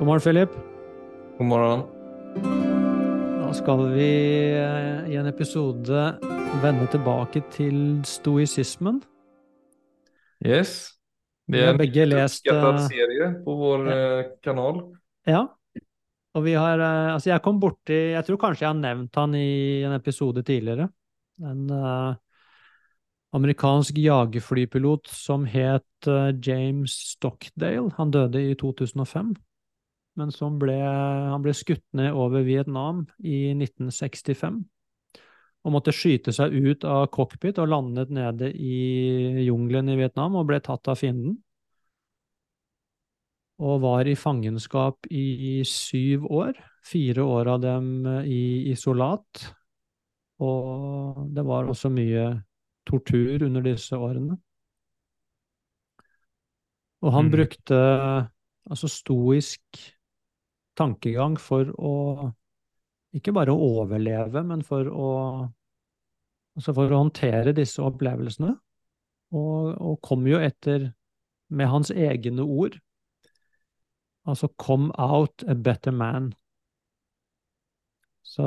God morgen, Philip. God morgen. Nå skal vi eh, i en episode vende tilbake til stoisismen. Yes. Det Vi er har en begge lest eh, serie på vår ja. eh, kanal. Ja. Og vi har Altså, jeg kom borti Jeg tror kanskje jeg har nevnt han i en episode tidligere. En uh, amerikansk jagerflypilot som het James Stockdale. Han døde i 2005. Men som ble Han ble skutt ned over Vietnam i 1965. Og måtte skyte seg ut av cockpit og landet nede i jungelen i Vietnam og ble tatt av fienden og var i fangenskap i syv år. Fire år av dem i isolat. Og det var også mye tortur under disse årene. Og han Mm. brukte altså stoisk tankegang for å ikke bare å overleve, men for å altså for å håndtere disse opplevelsene. Og, og kom jo etter, med hans egne ord, Altså 'come out a better man'. Så,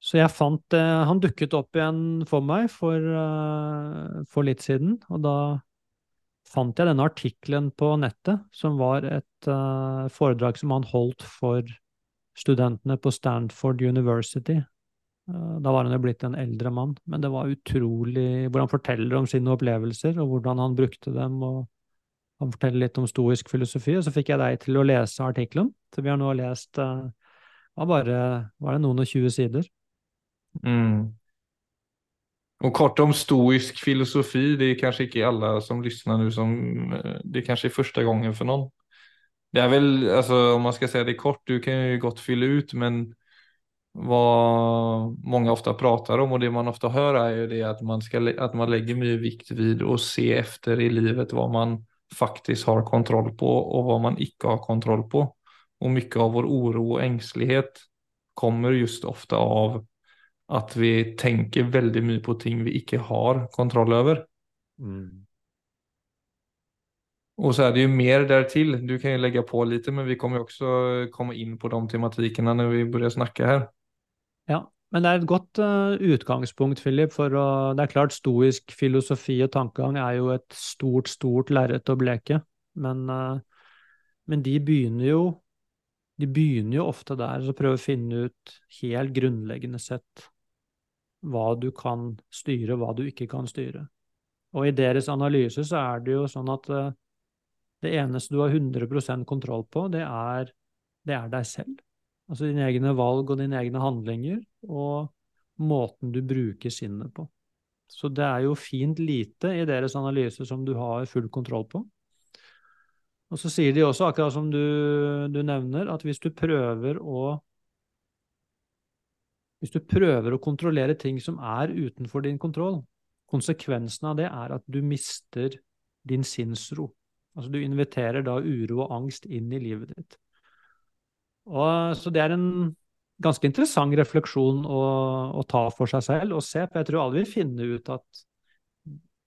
så jeg fant eh, Han dukket opp igjen for meg for, eh, for litt siden, og da fant jeg denne artikkelen på nettet, som var et uh, foredrag som han holdt for studentene på Stanford University. Uh, da var han jo blitt en eldre mann, men det var utrolig Hvor han forteller om sine opplevelser, og hvordan han brukte dem. og han forteller litt om stoisk filosofi, og så fikk jeg deg til å lese artikkelen. Så vi har nå lest uh, bare var det noen og tjue sider. Mm. Och kort om stoisk filosofi, det är kanske inte alla som lyssnar nu som, eh, det kanske är första gången för någon. Det är väl, alltså om man ska säga det kort, du kan ju gott fylla ut, men vad många ofta pratar om och det man ofta hör är ju det att man, ska, att man lägger mycket vikt vid och se efter i livet vad man faktiskt har kontroll på och vad man ikke har kontroll på. Och mycket av vår oro och ängslighet kommer just ofta av att vi tenker veldig mye på ting vi ikke har kontroll over. Mm. Og så er det jo mer dertil. Du kan jo legge på lite, men vi kommer jo også komme inn på de tematikkene når vi begynner å snakke her. Ja, men det er et godt uh, utgangspunkt, Philip, for å Det er klart, stoisk filosofi og tankegang er jo et stort, stort lerret å bleke, men, uh, men de begynner jo De begynner jo ofte der, så prøver å finne ut helt grunnleggende sett hva du kan styre, hva du ikke kan styre. Og i deres analyse så er det jo sånn at uh, det eneste du har 100% kontroll på, det er, det er deg selv. Altså dine egne valg og dine egne handlinger, og måten du bruker sinnet på. Så det er jo fint lite i deres analyse som du har full kontroll på. Og så sier de også, akkurat som du, du nevner, at hvis du prøver å Hvis du prøver å kontrollere ting som er utenfor din kontroll, konsekvensen av det er at du mister din sinnsro. Altså du inviterer da uro og angst inn i livet ditt. Og, så det er en ganske interessant refleksjon å, å, ta for seg selv og se. For jeg tror alle vil finne ut at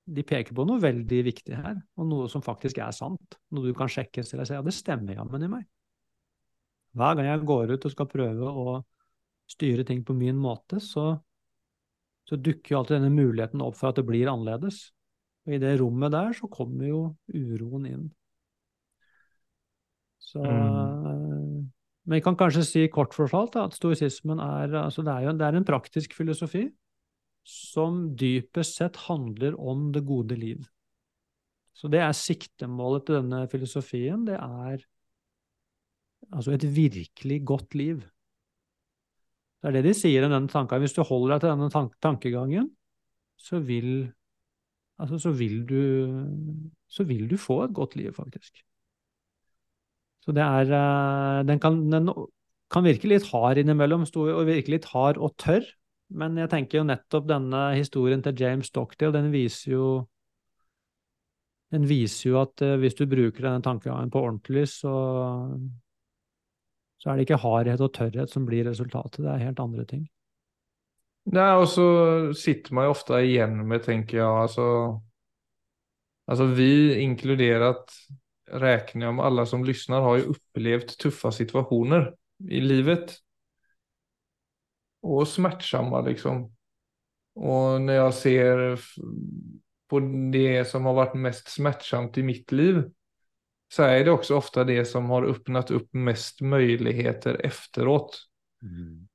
de peker på noe veldig viktig her, og noe som faktisk er sant. Noe du kan sjekke selv og si ja, det stemmer jammen i meg. Hver gang jeg går ut og skal prøve å styre ting på min måte, så, så dukker jo alltid denne muligheten opp for at det blir annerledes. Og i det rommet der så kommer jo uroen inn. Så Mm. Men jeg kan kanskje si kort fortalt at stoisismen er, altså det er, jo, det er en praktisk filosofi som dypest sett handler om det gode liv. Så det er siktemålet til denne filosofien. Det er altså et virkelig godt liv. Det er det de sier om denne tanken. Hvis du holder deg til denne tank tankegangen, så vil, altså så vil du så vil du få et godt liv, faktisk. Så det er Den kan, den kan virke litt hard innimellom, og virke litt hard og tørr. Men jeg tenker jo nettopp denne historien til James Stockdale, den viser jo den viser jo at uh, hvis du bruker denne tankegangen på ordentlig, så, så er det ikke hardhet og tørrhet som blir resultatet, det er helt andre ting. Nei, og så sitter man jo ofte igjen med, tenker jeg, altså alltså vi inkluderat räknar med alla som lyssnar har ju upplevt tuffa situationer i livet. Og smärtsamma liksom. Og når jeg ser på det som har vært mest smärtsamt i mitt liv så är det också ofta det som har öppnat upp mest möjligheter efteråt. Mm.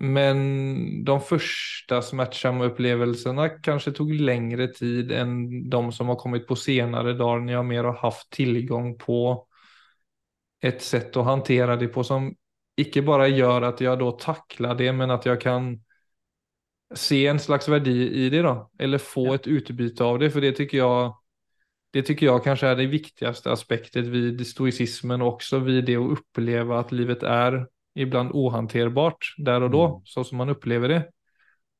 Men de första smärtsamma upplevelserna kanske tog lengre tid enn de som har kommet på senere dager, når jeg mer har hatt tilgang på et sätt å hantera det på som ikke bare gjør at jeg da takler det men at jeg kan se en slags verdi i det då. Eller få et ett utbyte av det for det tycker jag det tycker jag kanske är det viktigaste aspektet vid stoicismen också vid det att uppleva att livet är ibland ohanterbart där och då, mm. så som man upplever det.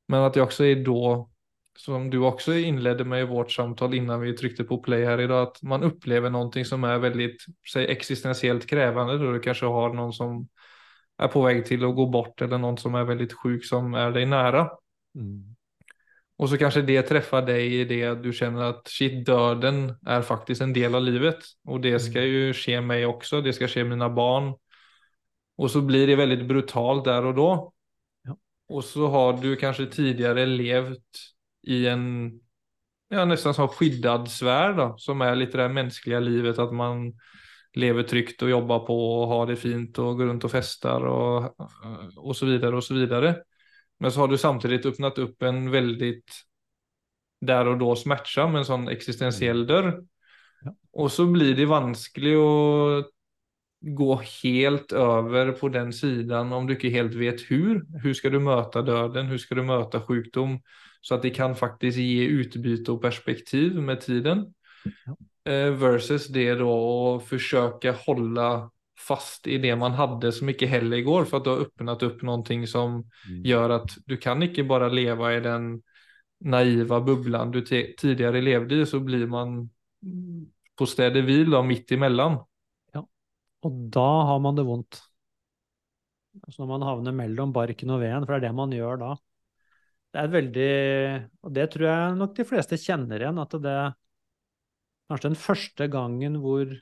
Men att det också är då, som du också inledde med i vårt samtal innan vi tryckte på play här idag, att man upplever någonting som är väldigt, säg existentiellt krävande, då du kanske har någon som är på väg till att gå bort eller någon som är väldigt sjuk som är dig nära. Mm. Och så kanske det träffar dig i det du känner att shit, döden är faktiskt en del av livet. Och det ska jo ju ske mig också, det ska ske mina barn. Och så blir det väldigt brutalt där och då. Ja. Och så har du kanske tidigare levt i en ja, nästan som skyddad sfär då, som är lite det här mänskliga livet, att man lever tryggt och jobbar på och har det fint och går runt och festar och, och så vidare och så vidare. Men så har du samtidig åpnet opp en veldig der og da smärtsam, en sånn existentiell dør. Og Ja. Så blir det vanskelig å gå helt over på den sidan om du ikke helt vet hvor. Hvordan skal du møte døden? Hvordan skal du møte sjukdom? Så at det kan faktisk gi utbyte og perspektiv med tiden. Ja. Eh, versus det å forsøke försöka hålla fast i det man hadde så ikke heller går, for at du har åpnet opp noe som mm. at att du kan ikke bare leve i den naiva bubblan du tidligere levde i så blir man på stedet hvil, midt mitt emellan. Ja, og da har man det vondt. Altså når man havner mellom barken og veden, for det er det man gjør da. Det er veldig Og det tror jeg nok de fleste kjenner igjen, at det er kanskje den første gangen hvor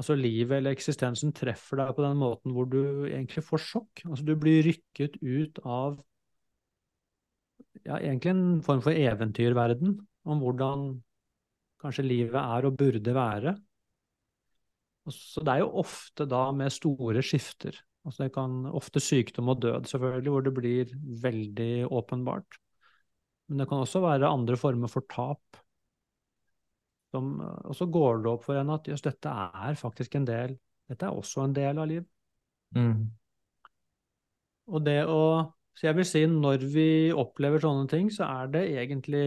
altså livet eller eksistensen treffer deg på den måten hvor du egentlig får sjokk. Altså du blir rykket ut av ja, egentlig en form for eventyrverden om hvordan kanskje livet er og burde være. Så det er jo ofte da med store skifter. Altså det kan ofte sykdom og død, selvfølgelig, hvor det blir veldig åpenbart. Men det kan også være andre former for tap som, og så går det opp for en at jøss, dette er faktisk en del Dette er også en del av liv. Mm. Og det å Så jeg vil si når vi opplever sånne ting, så er det egentlig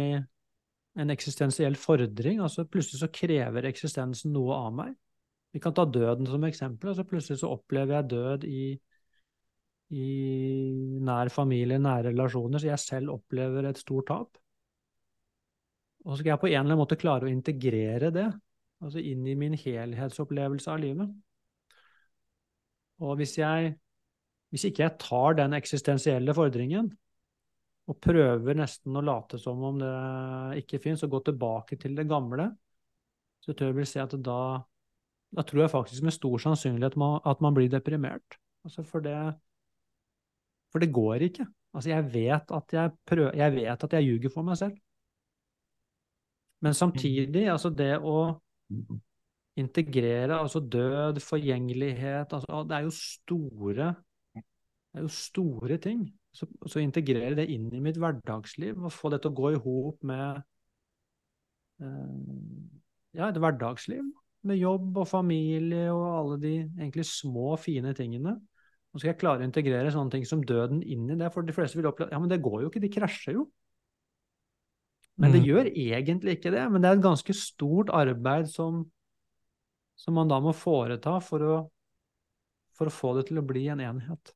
en eksistensiell fordring. Altså plutselig så krever eksistensen noe av meg. Vi kan ta døden som eksempel. altså Plutselig så opplever jeg død i, i nær familie, nære relasjoner, så jeg selv opplever et stort tap. Og så skal jeg på en eller annen måte klare å integrere det altså inn i min helhetsopplevelse av livet. Og hvis, jeg, hvis ikke jeg tar den eksistensielle fordringen og prøver nesten å late som om det ikke fins, og gå tilbake til det gamle, så tror jeg vel si at da, da tror jeg faktisk med stor sannsynlighet at man blir deprimert. Altså for det, for det går ikke. Altså jeg vet at jeg, prøver, jeg vet at jeg ljuger for meg selv. Men samtidig, altså det å integrere altså død, forgjengelighet altså Det er jo store, det er jo store ting. Så, så integrere det inn i mitt hverdagsliv og få det til å gå i hop med eh, ja, et hverdagsliv. Med jobb og familie og alle de egentlig små, fine tingene. Nå skal jeg klare å integrere sånne ting som døden inn i det, for de fleste vil oppleve ja, men det går jo ikke, de krasjer jo. Men det mm. gjør egentlig ikke det. Men det er et ganske stort arbeid som, som man da må foreta for å, for å få det til å bli en enhet.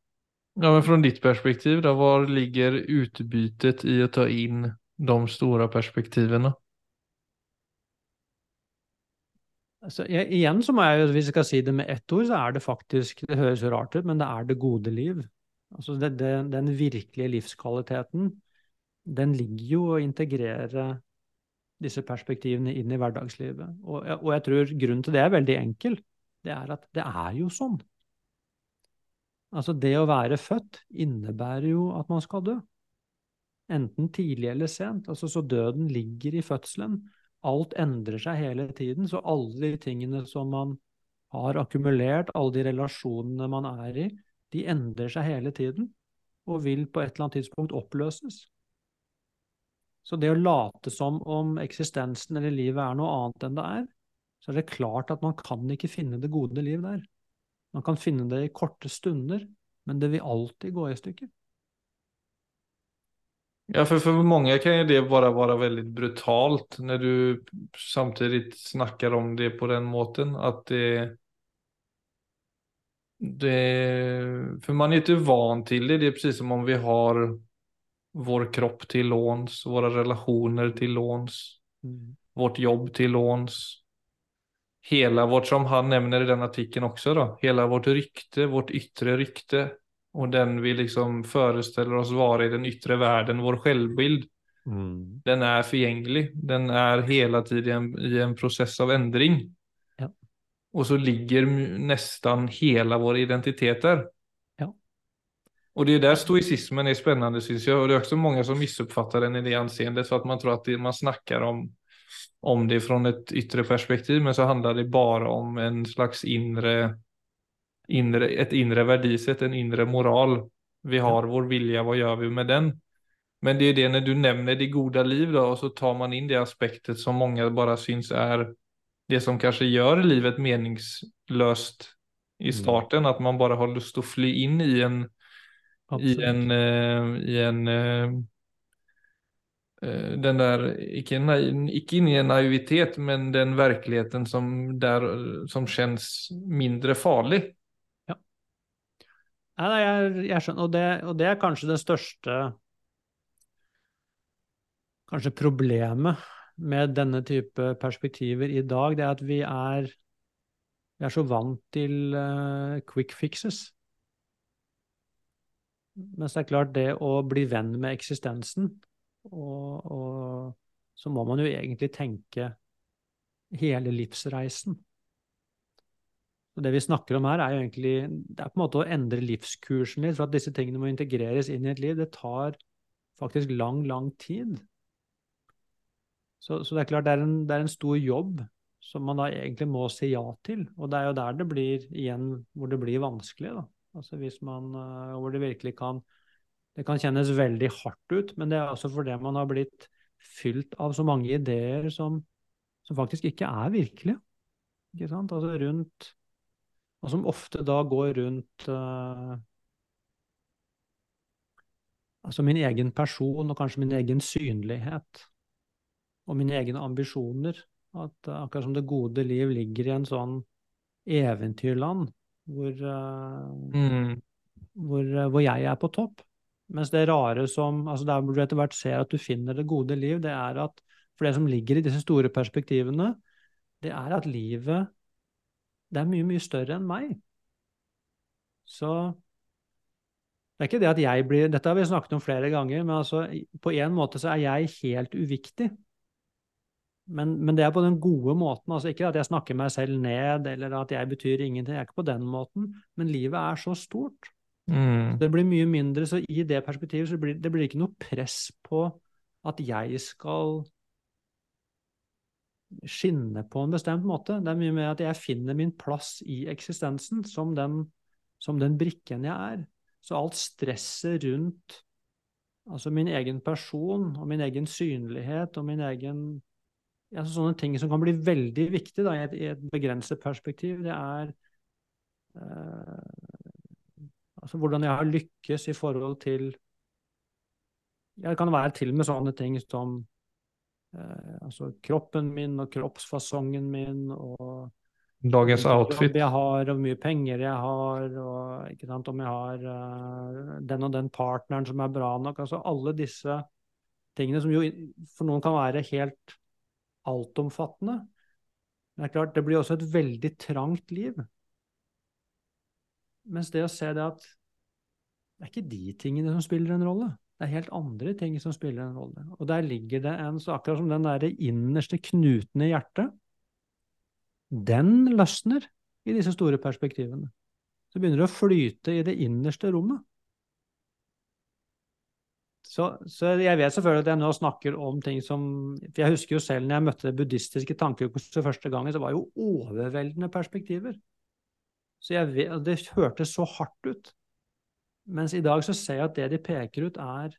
Ja, men Fra ditt perspektiv, da, hvor ligger utbytet i å ta inn de store perspektivene? Altså, jeg, igjen så må jeg, Hvis jeg skal si det med ett ord, så er det faktisk Det høres rart ut, men det er det gode liv. Altså det, det, Den virkelige livskvaliteten den ligger jo å integrere disse perspektivene inn i hverdagslivet. Og, og jeg tror grunnen til det er veldig enkel. Det er at det er jo sånn. Altså, det å være født innebærer jo at man skal dø. Enten tidlig eller sent. Altså, så døden ligger i fødselen. Alt endrer seg hele tiden. Så alle de tingene som man har akkumulert, alle de relasjonene man er i, de endrer seg hele tiden. Og vil på et eller annet tidspunkt oppløses. Så det å late som om eksistensen eller livet er noe annet enn det er, så er det klart at man kan ikke finne det gode liv der. Man kan finne det i korte stunder, men det vil alltid gå i stykker. Ja, for, for mange kan jo det bare være veldig brutalt når du samtidig snakker om det på den måten At det det, For man er ikke van til det. Det er precis som om vi har vår kropp till låns, våra relationer till låns, mm. vårt jobb till låns. Hela vårt, som han nämner i den artikeln också då, hela vårt rykte, vårt yttre rykte och den vi liksom föreställer oss vara i den yttre världen, vår självbild. Mm. Den är förgänglig, den är hela tiden i en process av ändring. Ja. Och så ligger nästan hela vår identitet där. Och det är där stoicismen är spännande syns jag. Och det är också många som missuppfattar den i det anseendet för att man tror att det, man snackar om om det från ett yttre perspektiv, men så handlar det bara om en slags inre inre, ett inre värdisätt, en inre moral. Vi har vår vilja, vad gör vi med den? Men det är det när du nämner det goda liv då och så tar man in det aspektet som många bara syns är det som kanske gör livet meningslöst i mm. starten, mm. att man bara har lust att fly in i en Absolut. i en, i en uh, den där, icke, icke in i en naivitet, men den verkligheten som, där, som känns mindre farlig. Nei, jeg, jeg skjønner, og det, og det, er kanskje det største Kanskje problemet med denne type perspektiver i dag, det er at vi er, vi er så vant til uh, quick fixes. Mens det er klart, det å bli venn med eksistensen, og, og så må man jo egentlig tenke hele livsreisen. Og Det vi snakker om her, er jo egentlig det er på en måte å endre livskursen litt, for at disse tingene må integreres inn i et liv. Det tar faktisk lang, lang tid. Så, så det er klart det er, en, det er, en, stor jobb som man da egentlig må si ja til. Og det er jo der det blir igjen hvor det blir vanskelig. da. Altså hvis man, eh, Hvor det virkelig kan Det kan kjennes veldig hardt ut, men det er altså fordi man har blitt fylt av så mange ideer som, som faktisk ikke er virkelige. Ikke sant? Altså rundt og som ofte da går rundt uh, altså min egen person og kanskje min egen synlighet og mine egne ambisjoner. At uh, akkurat som det gode liv ligger i en sånn eventyrland hvor, uh, mm. hvor, hvor, jeg er på topp. Mens det rare som altså Der hvor du etter hvert ser at du finner det gode liv, det er at For det som ligger i disse store perspektivene, det er at livet det er mye, mye større enn meg. Så det er ikke det at jeg blir Dette har vi snakket om flere ganger, men altså, på en måte så er jeg helt uviktig. Men, men, det er på den gode måten. altså Ikke at jeg snakker meg selv ned, eller at jeg betyr ingenting. Jeg er ikke på den måten. Men livet er så stort. Mm. Det blir mye mindre. Så i det perspektivet så blir det blir ikke noe press på at jeg skal skinne på en bestemt måte. Det er mye mer at jeg finner min plass i eksistensen som den, som den brikken jeg er. Så alt stresset rundt altså min egen person og min egen synlighet og min egen altså Sånne ting som kan bli veldig viktige da, i, et, i et begrenset perspektiv, det er eh, altså hvordan jeg har lykkes i forhold til ja, Det kan være til og med sånne ting som Eh, altså kroppen min og kroppsfasongen min og Dagens outfit. jeg har, hvor mye penger jeg har, og ikke sant, om jeg har uh, den og den partneren som er bra nok. altså Alle disse tingene som jo for noen kan være helt altomfattende. Men det er klart, det blir også et veldig trangt liv. Mens det å se det at det er ikke de tingene som spiller en rolle. Det er helt andre ting som spiller en rolle. Og der ligger det en så akkurat som den derre innerste knuten i hjertet. Den løsner i disse store perspektivene. Så begynner det å flyte i det innerste rommet. Så, så, jeg vet selvfølgelig at jeg nå snakker om ting som For jeg husker jo selv når jeg møtte det buddhistiske tankekorset første gangen, så var det jo overveldende perspektiver. Så jeg vet, det hørtes så hardt ut. Mens i dag så ser jeg at det de peker ut, er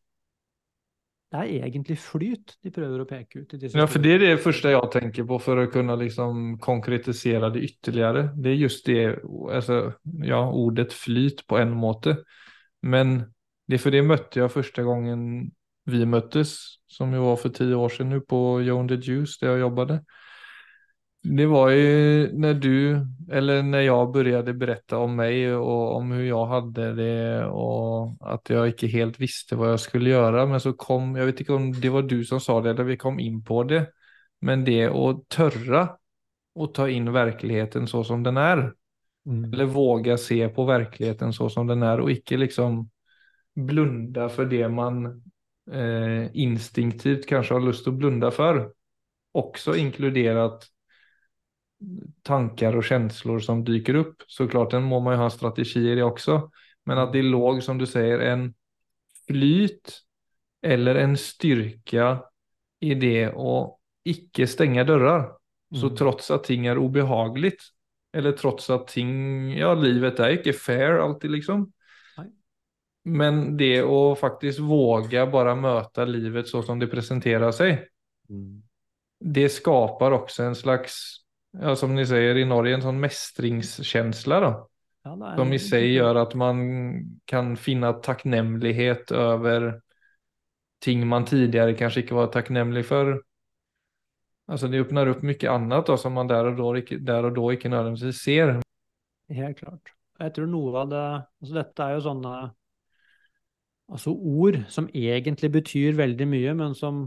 det er egentlig flyt de prøver å peke ut. ja, for det er det første jeg tenker på for å kunne liksom konkretisere det ytterligere. Det er just det, altså, ja, ordet flyt på en måte. Men det er for det møtte jeg første gangen vi møttes, som jo var for ti år siden nu på Joan the Juice, der jeg jobbet. Det var ju när du, eller när jag började berätta om mig och om hur jag hade det och att jag inte helt visste vad jag skulle göra. Men så kom, jag vet inte om det var du som sa det eller vi kom in på det. Men det att törra och ta in verkligheten så som den är. Mm. Eller våga se på verkligheten så som den är och ikke liksom blunda for det man eh, instinktivt kanskje har lust å blunda for. Også inkludert tanker og känslor som dyker opp. Såklart, den må man ju ha strategier i også. Men at det låg, som du sier, en flyt eller en styrka i det å ikke stenge dører. Så Mm. Trots at ting er ubehagelig, eller trots at ting, ja livet er ikke fair alltid liksom. Men det å faktisk våge bare møte livet så som det presenterer seg, Mm. Det skapar også en slags ja, som ni sier i Norge, en sånn mestringskjensle. da. Ja, som i seg gjør at man kan finne takknemlighet over ting man tidligere kanskje ikke var takknemlig for. Altså det åpner opp mye annet da, som man der og, da der og da ikke nødvendigvis ser. Helt klart. Jeg tror noe av det altså Dette er jo sånne altså ord som egentlig betyr veldig mye, men som,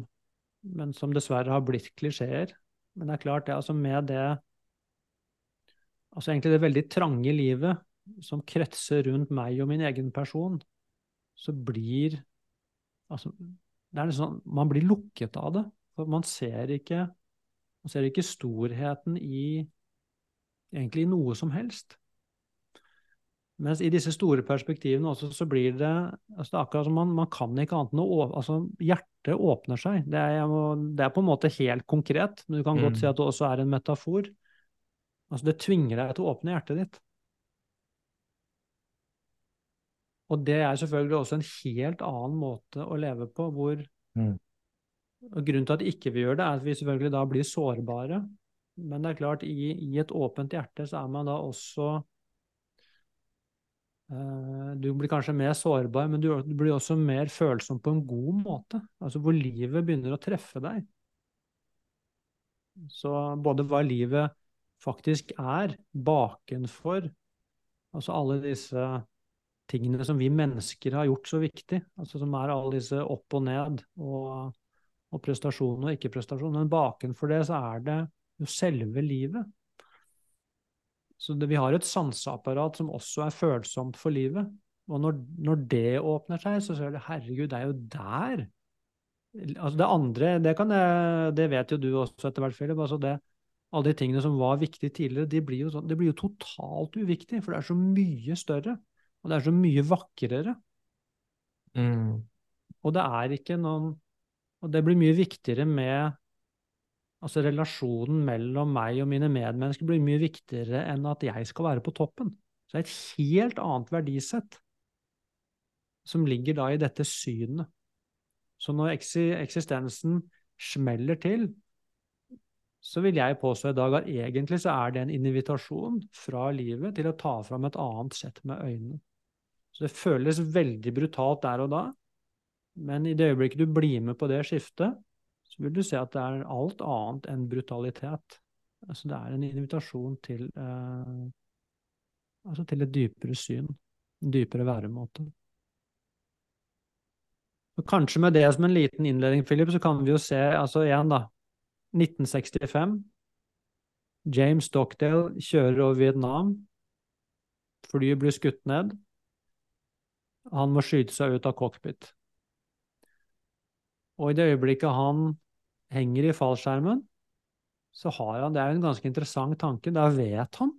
men som dessverre har blitt klisjeer. Men det er klart, det altså med det Altså egentlig det veldig trange livet som kretser rundt meg og min egen person, så blir Altså, det er liksom, Man blir lukket av det. For man ser ikke Man ser ikke storheten i egentlig noe som helst. Mens i disse store perspektivene også, så blir det altså det er akkurat som man, man kan ikke annet enn å altså Hjertet åpner seg. Det er, det er, på en måte helt konkret, men du kan mm. godt si at det også er en metafor. Altså Det tvinger deg til å åpne hjertet ditt. Og det er selvfølgelig også en helt annen måte å leve på, hvor mm. og Grunnen til at ikke vi gjør det, er at vi selvfølgelig da blir sårbare. Men det er klart, i, i et åpent hjerte så er man da også du blir kanskje mer sårbar, men du blir også mer følsom på en god måte. Altså hvor livet begynner å treffe deg. Så både hva livet faktisk er bakenfor, altså alle disse tingene som vi mennesker har gjort så viktig, altså som er alle disse opp og ned og, og prestasjon og ikke-prestasjon, men bakenfor det så er det jo selve livet. Så det, vi har et sanseapparat som også er følsomt for livet. Og når, når det åpner seg, så ser du herregud, det er jo der. Altså det andre, det, jeg, det vet jo du også etter hvert, Philip. Altså det, alle de tingene som var viktige tidligere, de blir, jo, det blir jo totalt uviktig. For det er så mye større. Og det er så mye vakrere. Mm. Og det er ikke noen Og det blir mye viktigere med Altså relasjonen mellom meg og mine medmennesker blir mye viktigere enn at jeg skal være på toppen. Så det er et helt annet verdisett som ligger da i dette synet. Så når eksistensen smeller til, så vil jeg påstå i dag at egentlig så er det en invitasjon fra livet til å ta fram et annet sett med øynene. Så det føles veldig brutalt der og da, men i det øyeblikket du blir med på det skiftet, så vil du se at det er alt annet enn brutalitet. Altså det er en invitasjon til, eh, altså til et dypere syn, en dypere væremåte. Og kanskje med det som en liten innledning, Philip, så kan vi jo se altså igjen, da. 1965. James Stockdale kjører over Vietnam. Flyet blir skutt ned. Han må skyte seg ut av cockpit. Og i det øyeblikket han henger i fallskjermen, så har han Det er jo en ganske interessant tanke. Da vet han.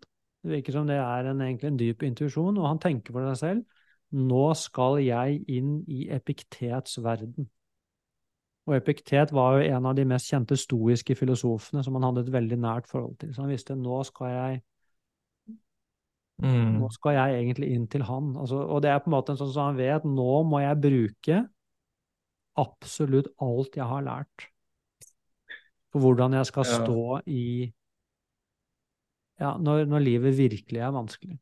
Det virker som det er en, egentlig en dyp intuisjon, og han tenker for seg selv. Nå skal jeg inn i Epiktets verden. Og Epiktet var jo en av de mest kjente stoiske filosofene som han hadde et veldig nært forhold til. Så han visste nå skal jeg Mm. nå skal jeg egentlig inn til han. Altså, og det er på en måte en sånn som han vet, nå må jeg bruke absolutt alt jeg har lært. For hvordan jeg skal Ja. stå i Ja, når, når livet virkelig er vanskelig.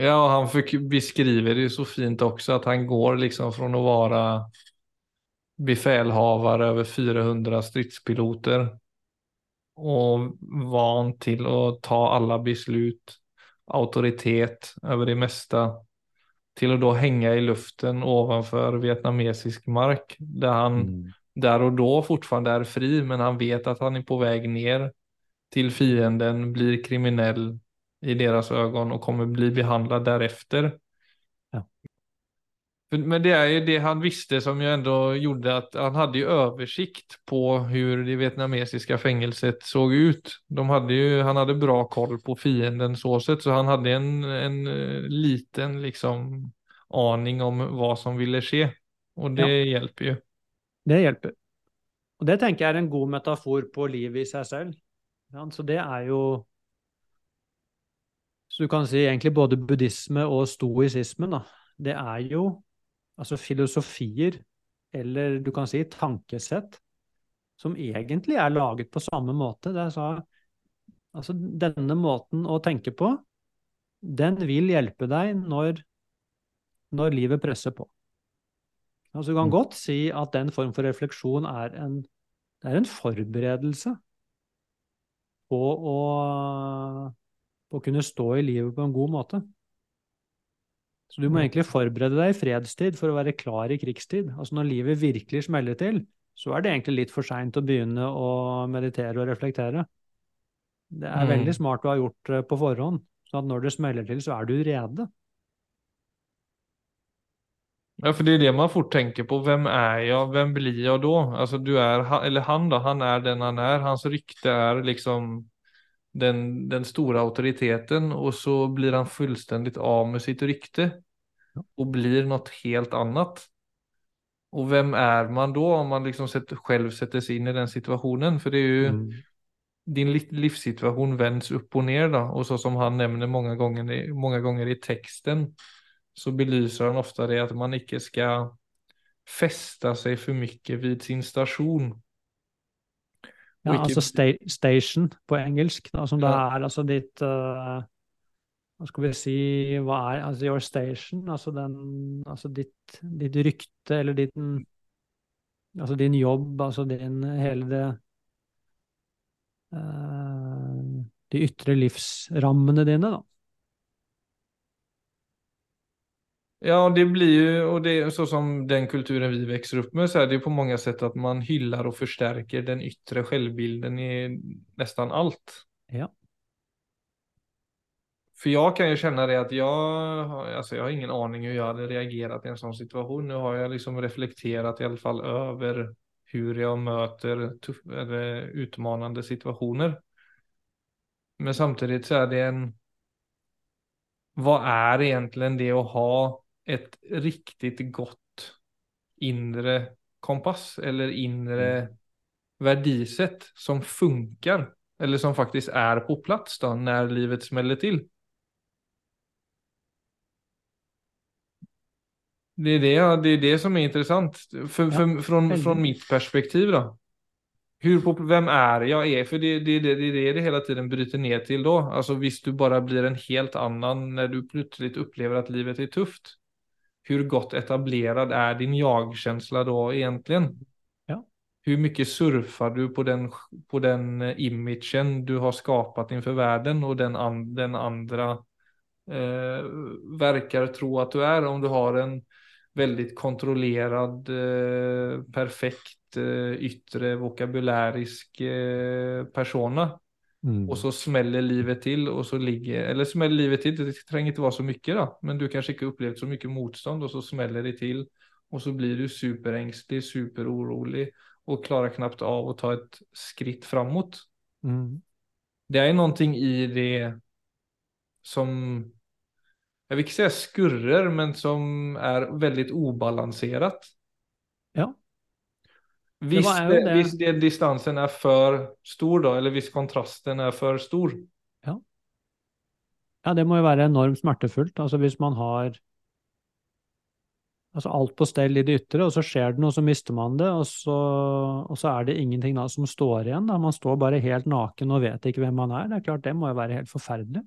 Ja, og han fikk, beskriver det så fint også, at han går liksom fra å være befälhavare over 400 stridspiloter og van til å ta alle beslut, autoritet over det mesta, till att då hänga i luften ovanför vietnamesisk mark där han Mm. där och då fortfarande är fri, men han vet att han är på väg ner till fienden, blir kriminell i deras ögon och kommer bli behandlad därefter. Ja. Men det är ju det han visste som ju ändå gjorde att han hade ju översikt på hur det vietnamesiska fängelset såg ut. De hade ju, han hade bra koll på fienden så sett, så han hade en, en eh, liten liksom aning om vad som ville ske. Och det Ja. hjelper ju. Det hjelper. Og det tenker jeg er en god metafor på livet i seg selv. Ja, så det er jo Så du kan si egentlig både buddhisme og stoisismen, da. Det er jo altså filosofier, eller du kan si tankesett, som egentlig er laget på samme måte. Det er så, altså denne måten å tenke på, den vil hjelpe deg når, når livet presser på. Altså, du kan Mm. godt si at den form for refleksjon er en, det er en forberedelse på å, på å kunne stå i livet på en god måte. Så du må egentlig forberede deg i fredstid for å være klar i krigstid. Altså når livet virkelig smeller til, så er det egentlig litt for seint å begynne å meditere og reflektere. Det er Mm. veldig smart å ha gjort det på forhånd, sånn at når det smeller til, så er du rede. Ja, for det er det man fort tenker på. Hvem er jeg, hvem blir jeg da? Altså, du er, eller han da. han er den han er. Hans rykte er liksom den, den store autoriteten, og så blir han fullstendig av med sitt rykte og blir noe helt annet. Og hvem er man da, om man liksom setter, selv sätter sig in i den situasjonen? For det er jo Mm. din livssituasjon vendes opp og ned, da. og så som han nevner mange ganger, i- ganger i teksten, så belyser han ofte det at man ikke skal feste seg for mye vid sin station. Ja, ikke- altså sta station på engelsk, da, som da er altså ditt uh, Hva skal vi si Hva er altså your station? Altså den Altså ditt, ditt rykte, eller din Altså din jobb, altså din hele det uh, De ytre livsrammene dine, da. Ja, det blir ju, och det är så som den kulturen vi växer upp med, så är det på många sätt att man hyllar och förstärker den yttre självbilden i nästan allt. Ja. För jag kan ju känna det att jag, alltså jag har ingen aning hur jag hade reagerat i en sån situation. Nu har jag liksom reflekterat i alla fall över hur jag möter tuff, utmanande situationer. Men samtidigt så är det en, vad är egentligen det att ha ett riktigt godt inre kompass eller inre verdisett som funkar eller som faktisk er på plass da, når livet smeller til. Det er det, det, er det som er intressant. for, for, från, fra mitt perspektiv da. Hur, vem är jag är? För det, det, det, det är det hela tiden bryter ned til da. Alltså hvis du bare blir en helt annen når du plutselig opplever at livet er tufft. Hur godt etablerad er din jag-känsla då egentligen? Ja. Hur mycket surfar du på den, på den eh, imagen du har skapat inför världen och den, an, den andra eh, verkar tro att du är om du har en väldigt kontrollerad, eh, perfekt eh, yttre vokabulärisk eh, persona. Og så smeller livet til, og så ligger, eller smeller livet til, det trenger ikke være så mye, da, men du kanskje ikke har opplevd så mye motstånd og så smeller det til, og så blir du superengstelig, superorolig og klarer knapt av å ta et skritt framåt. Mm. Det er noe i det som Jeg vil ikke si skurrer, men som er veldig ubalansert. Ja. Hvis, det, det- hvis den distansen er for stor, da, eller hvis kontrasten er for stor. Ja, det må jo være enormt smertefullt. Altså hvis man har altså alt på stell i det ytre, og så skjer det noe, så mister man det, og så, og så er det ingenting da som står igjen. Da. Man står bare helt naken og vet ikke hvem man er. Det er klart, det må jo være helt forferdelig.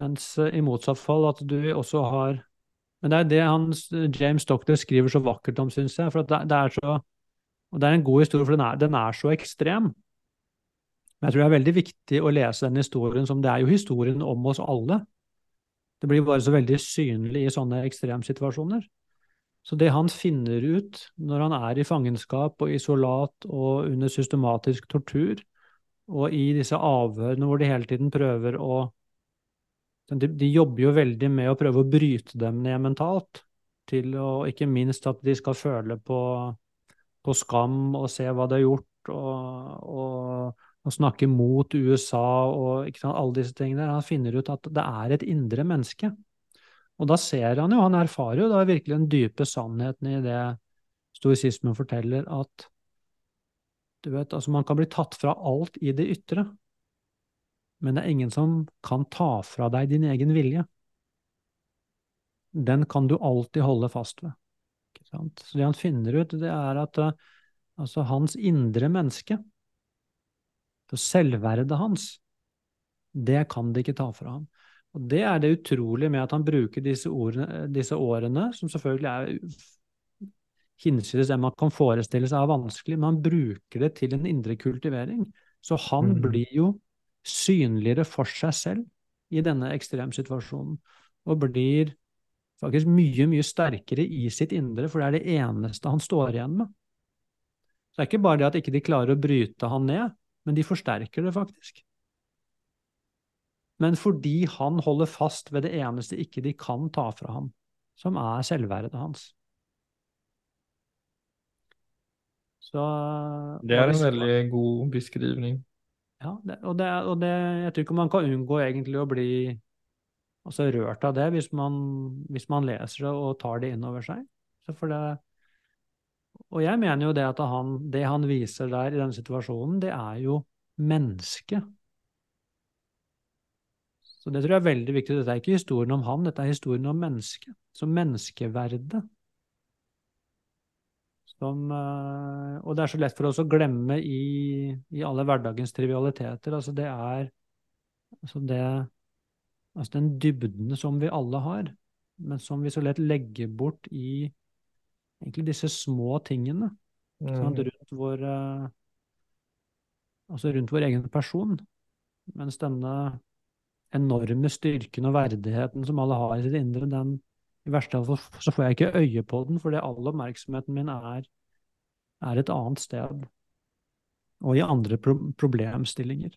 Mens eh, i motsatt fall at du også har Men det er det han, James Doctor skriver så vakkert om, syns jeg. For det, det er så Og det er en god historie, for den er, den er så ekstrem. Men jeg tror det er veldig viktig å lese den historien som det er jo historien om oss alle. Det blir bare så veldig synlig i sånne ekstremsituasjoner. Så det han finner ut når han er i fangenskap og isolat og under systematisk tortur, og i disse avhørene hvor de hele tiden prøver å de, de jobber jo veldig med å prøve å bryte dem ned mentalt, til å ikke minst at de skal føle på, på skam og se hva de har gjort, og, og, og snakke mot USA og sant, alle disse tingene. Han finner ut at det er et indre menneske. Og da ser han jo, han erfarer jo da virkelig den dype sannheten i det stoisismen forteller, at du vet, altså man kan bli tatt fra alt i det ytre, men det er ingen som kan ta fra deg din egen vilje. Den kan du alltid holde fast ved. Så det han finner ut, det er at uh, altså hans indre menneske, så selvverdet hans, det kan det ikke ta fra ham. Og det er det utrolige med at han bruker disse, ordene, disse årene, som selvfølgelig er hinsides det man kan forestille seg er vanskelig, men han bruker det til en indre kultivering. Så han Mm. blir jo synligere for seg selv i denne ekstremsituasjonen, og blir faktisk mye, mye sterkere i sitt indre, for det er det eneste han står igjen med. Så det er ikke bare det at ikke de klarer å bryte han ned, men de forsterker det faktisk. Men fordi han holder fast ved det eneste ikke de kan ta fra ham, som er selvverdet hans. Så, Det er en veldig god beskrivning. Ja, det, og, det, og det, jeg tror ikke man kan unngå egentlig å bli altså, rørt av det hvis man, hvis man leser det og tar det inn over seg. Så for det, og jeg mener jo det at han, det han viser der i denne situasjonen, det er jo mennesket. Så det tror jeg er veldig viktig. Dette er ikke historien om han, dette er historien om mennesket. Så menneskeverdet. Som, eh, og det er så lett for oss å glemme i, i alle hverdagens trivialiteter. Altså det er altså det, altså den dybden som vi alle har, men som vi så lett legger bort i egentlig disse små tingene mm. sånn, rundt vår eh, altså rundt vår egen person. Mens denne enorme styrken og verdigheten som alle har i sitt indre, den i verste fall så får jeg ikke øye på den, fordi all oppmerksomheten min er, er et annet sted. Og i andre pro problemstillinger.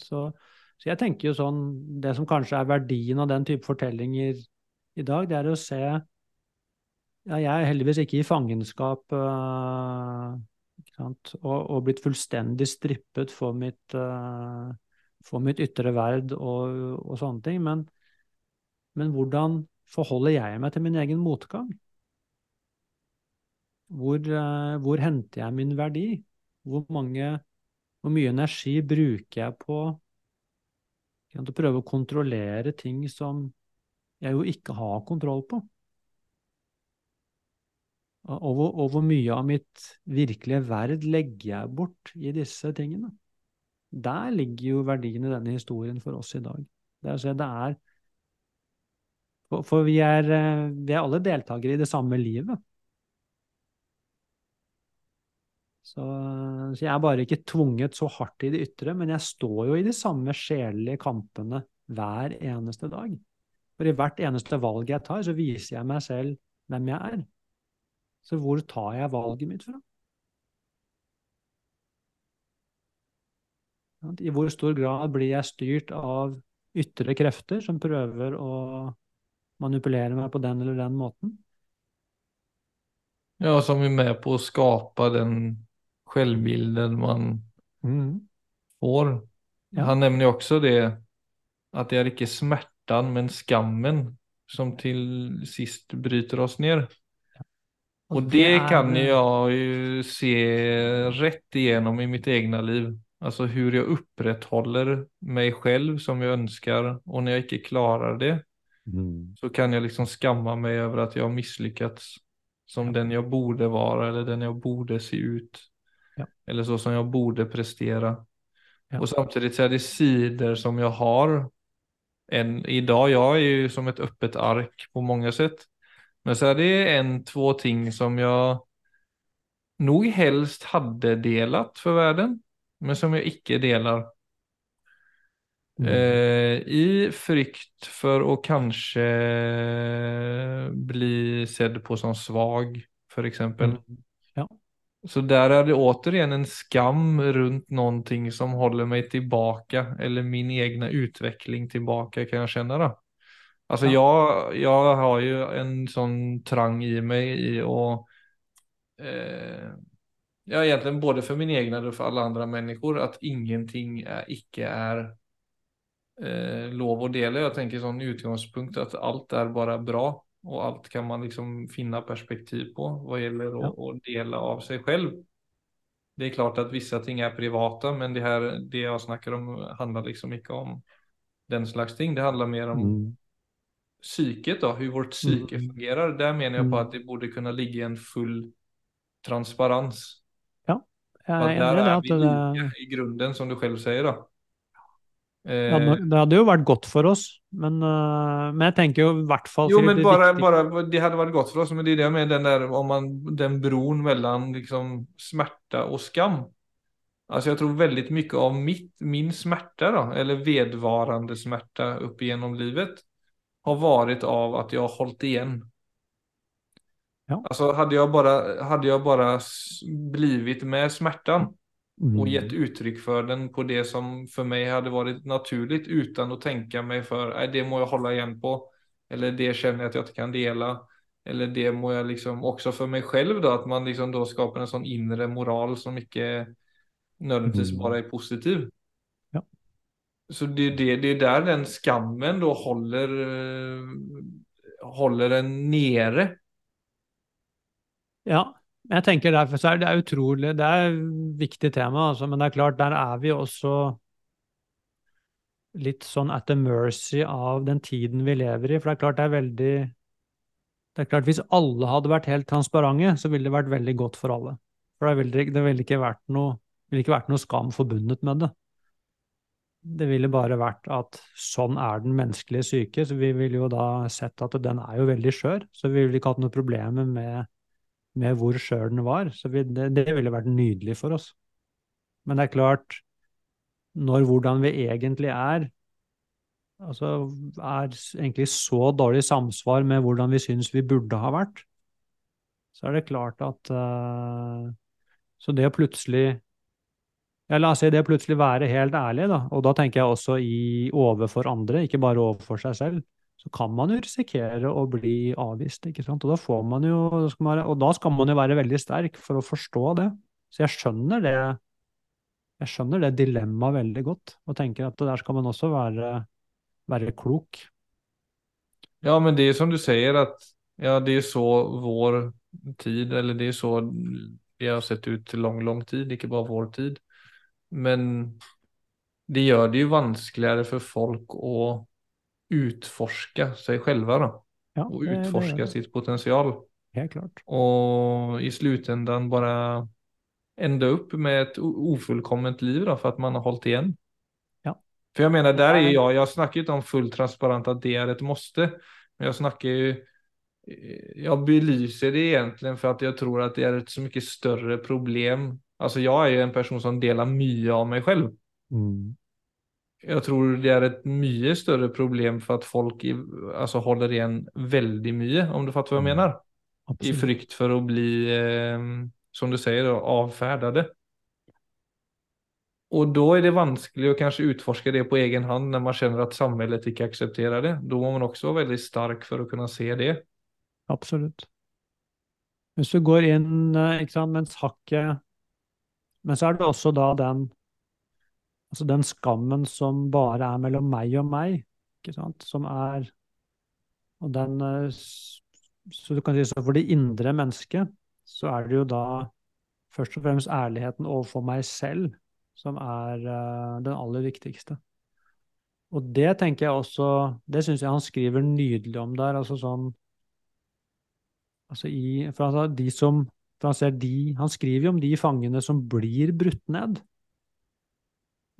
Så, så jeg tenker jo sånn, det som kanskje er verdien av den type fortellinger i dag, det er å se ja, jeg er heldigvis ikke i fangenskap øh, ikke sant? Og, og blitt fullstendig strippet for mitt, øh, mitt ytre verd og, og sånne ting. Men, men hvordan forholder jeg meg til min egen motgang? Hvor, øh, hvor henter jeg min verdi? Hvor, mange, hvor mye energi bruker jeg på å prøve å kontrollere ting som jeg jo ikke har kontroll på? Og hvor, og hvor mye av mitt virkelige verd legger jeg bort i disse tingene? Der ligger jo verdien i denne historien for oss i dag. Det er, det er For, vi, er, eh, vi er alle deltakere i det samme livet. Så, så jeg er bare ikke tvunget så hardt i det ytre, men jeg står jo i de samme sjelelige kampene hver eneste dag. For i hvert eneste valg jeg tar, så viser jeg meg selv hvem jeg er. Så hvor tar jeg valget mitt fra? I hvor stor grad blir jeg styrt av ytre krefter som prøver å manipulere meg på den eller den måten. Ja, som er med på å skapa den selvbilden man Mm. får. Ja. Han nevner jo også det, at det er ikke smerten, men skammen som til sist bryter oss ned. Och Altså, det kan jeg jo se rett igjennom i mitt egne liv. Altså hvordan jeg opprettholder meg selv som jeg ønsker, og når jeg ikke klarer det Mm. så kan jag liksom skamma mig över att jag har misslyckats som den jag borde vara eller den jag borde se ut. Ja. Eller så som jag borde prestera. Ja. Och samtidigt så är det sidor som jag har En, idag. Jag är ju som ett öppet ark på många sätt. Men så är det en, två ting som jag nog helst hade delat för världen. Men som jag icke delar. Mm. Eh, I frykt för att kanske bli sedd på som svag, för exempel. Mm. Ja. Så där är det återigen en skam runt någonting som håller mig tillbaka eller min egna utveckling tillbaka kan jag känna da. Alltså Ja. jag, jag har ju en sån trang i mig i att eh, Ja, egentligen både för min egna och för alla andra människor att ingenting är, icke är eh, lov å dele. Jeg tenker sånn utgangspunkt at alt er bare bra og alt kan man liksom finne perspektiv på hva gjelder å, Ja. att dela av seg selv. Det er klart at vissa ting er privata, men det her, det jeg snakker om handler liksom ikke om den slags ting. Det handler mer om Mm. psyket da, hvordan vårt psyke Mm. fungerer. Der mener jeg på at det borde kunne ligge en full transparens. Jeg För er enig i det. At vi det, i grunden som du selv säger då. Det, Eh, hadde, det hadde jo vært godt for oss, men, eh, men jeg tenker jo i hvert fall jo men det bare, bara, det hadde vært godt for oss, men det er det med den der om man, den broen mellom liksom smerte og skam. Altså jeg tror veldig mye av mitt, min smerte, da, eller vedvarende smerte opp gjennom livet har vært av at jeg har holdt igjen. Ja. Altså hadde jeg bare, hade jag bara s- blivit med smärtan och Mm. gett uttryck för den på det som för mig hade varit naturligt utan att tänka mig för, nej det må jag hålla igen på. Eller det känner jag att jag inte kan dela. Eller det må jag liksom också för mig själv då, att man liksom då skapar en sån inre moral som inte nödvändigtvis bare bara är positiv. Ja. Så det, det, det är där den skammen då håller, eh, håller en nere. Ja, jeg tenker derfor så er det utrolig Det er et viktig tema, altså, men det er klart, der er vi også litt sånn at the mercy av den tiden vi lever i. For det er klart det er veldig Det er klart Hvis alle hadde vært helt transparente, så ville det vært veldig godt for alle. For det ville, det ville ikke vært noe ville ikke vært noe skam forbundet med det. Det ville bare vært at sånn er den menneskelige syke, så vi ville jo da sett at den er jo veldig skjør. Så vi ville ikke hatt noe problemer med med hvor skjør den var. Så vi, det, det ville vært nydelig for oss. Men det er klart, når hvordan vi egentlig er, altså er egentlig så dårlig samsvar med hvordan vi syns vi burde ha vært, så er det klart at uh, Så det å plutselig ja, La oss si det plutselig være helt ærlig, da, og da tenker jeg også i overfor andre, ikke bare overfor seg selv, så kan man jo risikere å bli avvist, ikke sant. Og da får man jo Og da skal man jo være veldig sterk for å forstå det. Så jeg skjønner det jeg det dilemmaet veldig godt, og tenker at der skal man også være, være klok. Ja, men det er som du sier, at ja, det er så vår tid, eller det er så vi har sett ut til lang, lang tid, ikke bare vår tid. Men det gjør det jo vanskeligere for folk att utforska sig själva då. Ja, Och det- det utforska det. sitt potential. Helt klart. Och i slutändan bara ända upp med ett o- ofullkomment liv då, för att man har hållit igen. Ja. För jag menar, där är jeg jag, jag snackar ju inte om fullt transparent att det är ett måste. Men jag snackar ju, jeg jag belyser det egentligen för att jag tror att det är ett så mycket större problem. Alltså jag är ju en person som delar mye av mig själv. Mm. Jag tror det er et mye større problem for at folk i, altså holder igjen veldig mye, om du fattar hva jeg mener. Absolutt. I frykt for å bli, eh, som du sier, avferdet. Og da er det vanskelig å kanskje utforske det på egen hand når man kjenner at samhället ikke aksepterer det. Da må man også være veldig stark for å kunne se det. Absolutt. Hvis du går inn eh, sant, mens hakket Men så er det også da den Altså den skammen som bare er mellom meg og meg, ikke sant, som er Og den eh, Så du kan si så for det indre mennesket, så er det jo da først og fremst ærligheten overfor meg selv som er uh, den aller viktigste. Og det tenker jeg også Det syns jeg han skriver nydelig om der. altså sånn altså i, for han, de som, for han, ser de, han skriver jo om de fangene som blir brutt ned.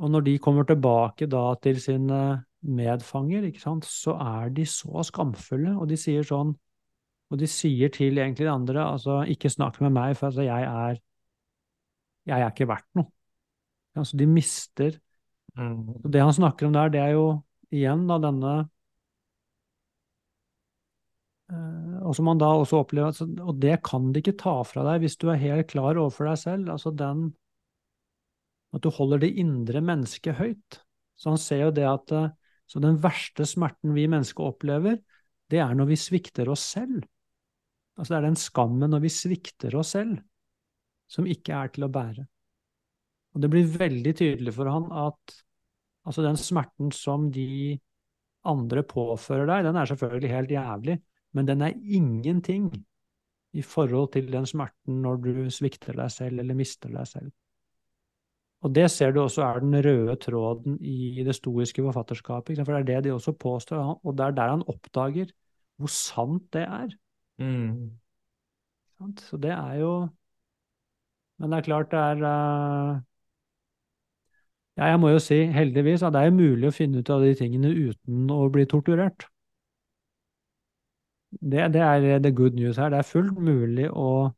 Og når de kommer tilbake da til sine medfanger, ikke sant, så er de så skamfulle, og de sier sånn Og de sier til egentlig de andre altså ikke snakk med meg, for altså jeg er jeg er ikke verdt noe. Altså de mister Mm. og Det han snakker om der, det er jo igjen da denne eh, Og som man da også opplever altså, Og det kan de ikke ta fra deg hvis du er helt klar overfor deg selv. Altså den At du holder det indre mennesket høyt. Så han ser jo det at eh, Så den verste smerten vi mennesker opplever, det er når vi svikter oss selv. Altså det er den skammen når vi svikter oss selv, som ikke er til å bære. Og det blir veldig tydelig for han at altså den smerten som de andre påfører deg, den er selvfølgelig helt jævlig, men den er ingenting i forhold til den smerten når du svikter deg selv eller mister deg selv. Og det ser du også er den røde tråden i det stoiske forfatterskapet, for det er det de også påstår, og det er der han oppdager hvor sant det er. Mm. Så det er jo Men det er klart det er uh... Ja, jeg må jo si, heldigvis, at det er mulig å finne ut av de tingene uten å bli torturert. Det, det er the good news her. Det er fullt mulig å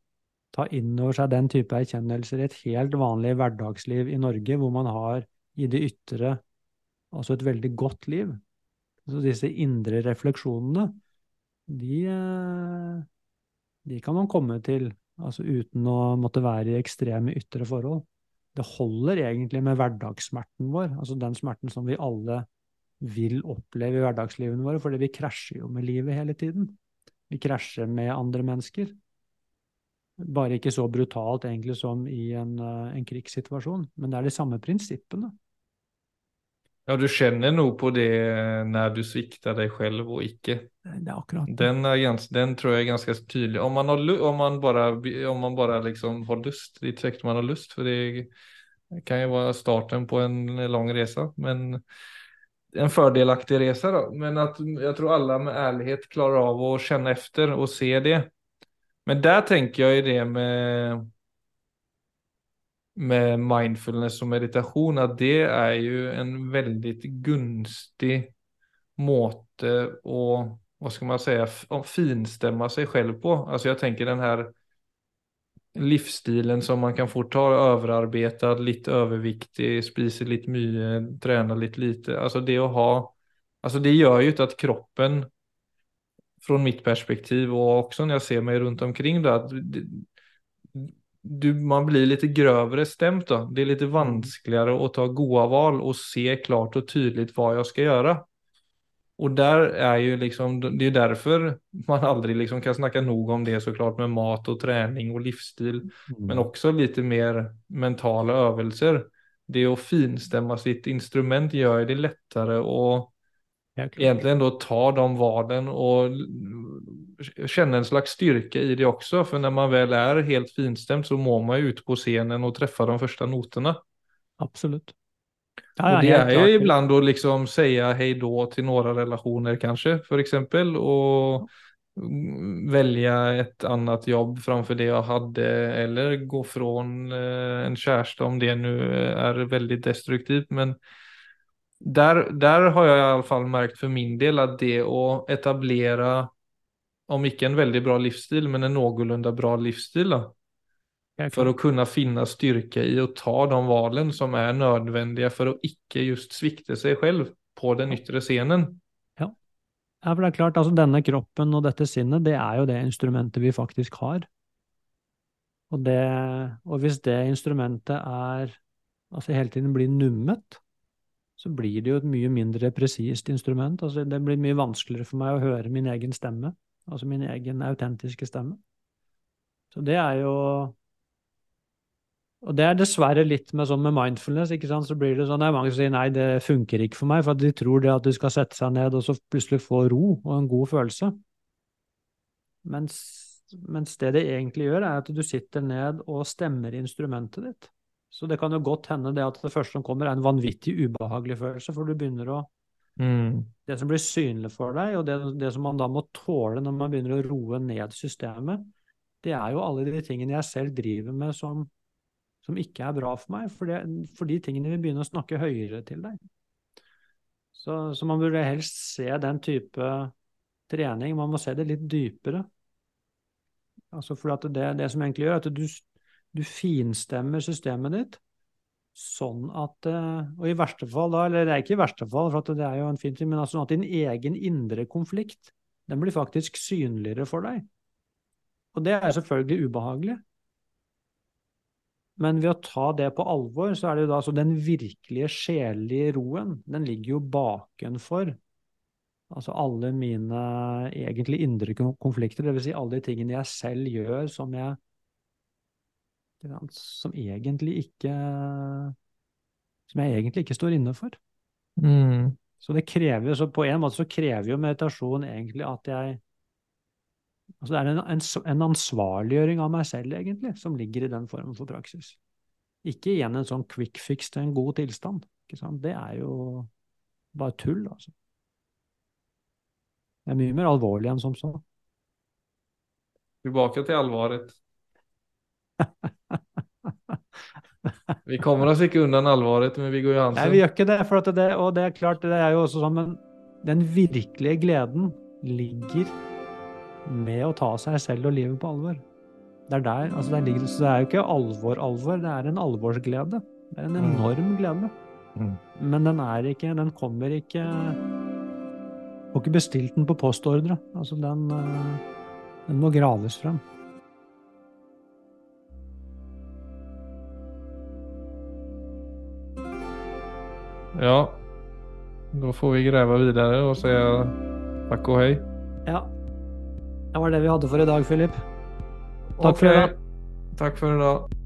ta inn over seg den type erkjennelser i et helt vanlig hverdagsliv i Norge, hvor man har i det ytre altså et veldig godt liv. Så disse indre refleksjonene, de, de kan man komme til altså uten å måtte være i ekstreme ytre forhold. Det holder egentlig med hverdagssmerten vår, altså den smerten som vi alle vil oppleve i hverdagslivene våre, fordi vi krasjer jo med livet hele tiden. Vi krasjer med andre mennesker. Bare ikke så brutalt egentlig som i en, en krigssituasjon, men det er de samme prinsippene. Ja, du kjenner noe på det når du svikter deg selv og ikke. Det er akkurat. Den, er gans, den tror jeg er ganske tydelig. Om man, har, om man bare, om man bare liksom har lyst, det kjekt man har lyst, for det kan jo være starten på en lang reise, men en fordelaktig reise. Da. Men at jeg tror alle med ærlighet klarer av å kjenne efter og se det. Men der tenker jeg det med med mindfulness og meditasjon, at det er jo en veldig gunstig måte å hva skal man si, finstemme seg selv på. Altså jeg tenker den her livsstilen som man kan fort ha, overarbeidet, litt overviktig, spiser litt mye, trener litt lite. Altså det å ha Altså det gjør jo ikke at kroppen fra mitt perspektiv, og også når jeg ser meg rundt omkring, da, at du, man blir litt grövre stämt då. Det er litt vanskeligere å ta goa val og se klart og tydelig hva jeg skal gjøre. Og där er jo liksom, Det er derfor man aldri liksom kan snakke nog om det såklart med mat og trening og livsstil, mm. men også litt mer mentale øvelser. Det å finstämma sitt instrument gjør det lättare å egentlig då ta de valen och känna en slags styrka i det också. För när man väl är helt finstämt så må man ju ut på scenen och träffa de första noterna. Absolut. Ja, och det är ju ibland att liksom säga hej då till några relationer kanske, för exempel. Och välja ett annat jobb framför det jag hade eller gå från en kärsta om det nu är väldigt destruktivt. Men der, der, har jeg i alle fall merket for min del at det å etablere, om ikke en veldig bra livsstil, men en noenlunde bra livsstil, da, for å kunne finne styrke i å ta de valgene som er nødvendige for å ikke just svikte seg selv på den ytre scenen. Ja. ja, for det er klart, altså denne kroppen og dette sinnet, det er jo det instrumentet vi faktisk har. Og, det, og hvis det instrumentet er altså hele tiden blir nummet, så blir det jo et mye mindre presist instrument. Altså det blir mye vanskeligere for meg å høre min egen stemme, altså min egen autentiske stemme. Så det er jo og det er dessverre litt med sånn med mindfulness. ikke sant? Så blir det sånn, det er mange som sier nei, det funker ikke for meg, for de tror det at du skal sette seg ned og så plutselig få ro og en god følelse. Mens, mens det det egentlig gjør, er at du sitter ned og stemmer instrumentet ditt. Så det kan jo godt hende det at det første som kommer, er en vanvittig ubehagelig følelse, for du begynner å Mm. Det som blir synlig for deg, og det, det som man da må tåle når man begynner å roe ned systemet, det er jo alle de tingene jeg selv driver med som som ikke er bra for meg, for, det, for de tingene vil begynne å snakke høyere til deg. Så, så, man burde helst se den type trening, man må se det litt dypere. Altså for at det, det som egentlig gjør, er at du, du finstemmer systemet ditt sånn at eh, Og i verste fall, da, eller det er ikke i verste fall, for det er jo en fin ting, men altså sånn at din egen indre konflikt den blir faktisk synligere for deg. Og det er selvfølgelig ubehagelig. Men ved å ta det på alvor, så er det jo da så den virkelige sjelelige roen, den ligger jo bakenfor altså alle mine egentlig indre konflikter, dvs. Si alle de tingene jeg selv gjør som jeg som egentlig ikke som jeg egentlig ikke står inne for. Mm. Så det krever, så på en måte så krever jo meditasjon egentlig at jeg Altså det er en, en, en, ansvarliggjøring av meg selv, egentlig, som ligger i den formen for praksis. Ikke igjen en sånn quick fix til en god tilstand. Ikke sant? Det er jo bare tull, altså. Det er mye mer alvorlig enn som så. Tilbake til alvoret. Vi kommer oss ikke unna alvoret med Viggo Johansen. Nei, vi gjør ikke det, for det, og det er klart, det er jo også sånn, men den virkelige gleden ligger med å ta seg selv og livet på alvor. Det er der, altså der ligger, så det er jo ikke alvor-alvor, det er en alvorsglede. Det er en mm. enorm glede. Mm. Men den er ikke Den kommer ikke Får ikke bestilt den på postordre. Altså, den, eh, den må graves frem. Ja, da får vi grave videre og si takk og hei. Ja. Det var det vi hadde for i dag, Filip. Takk okay. for i dag. Takk for i dag.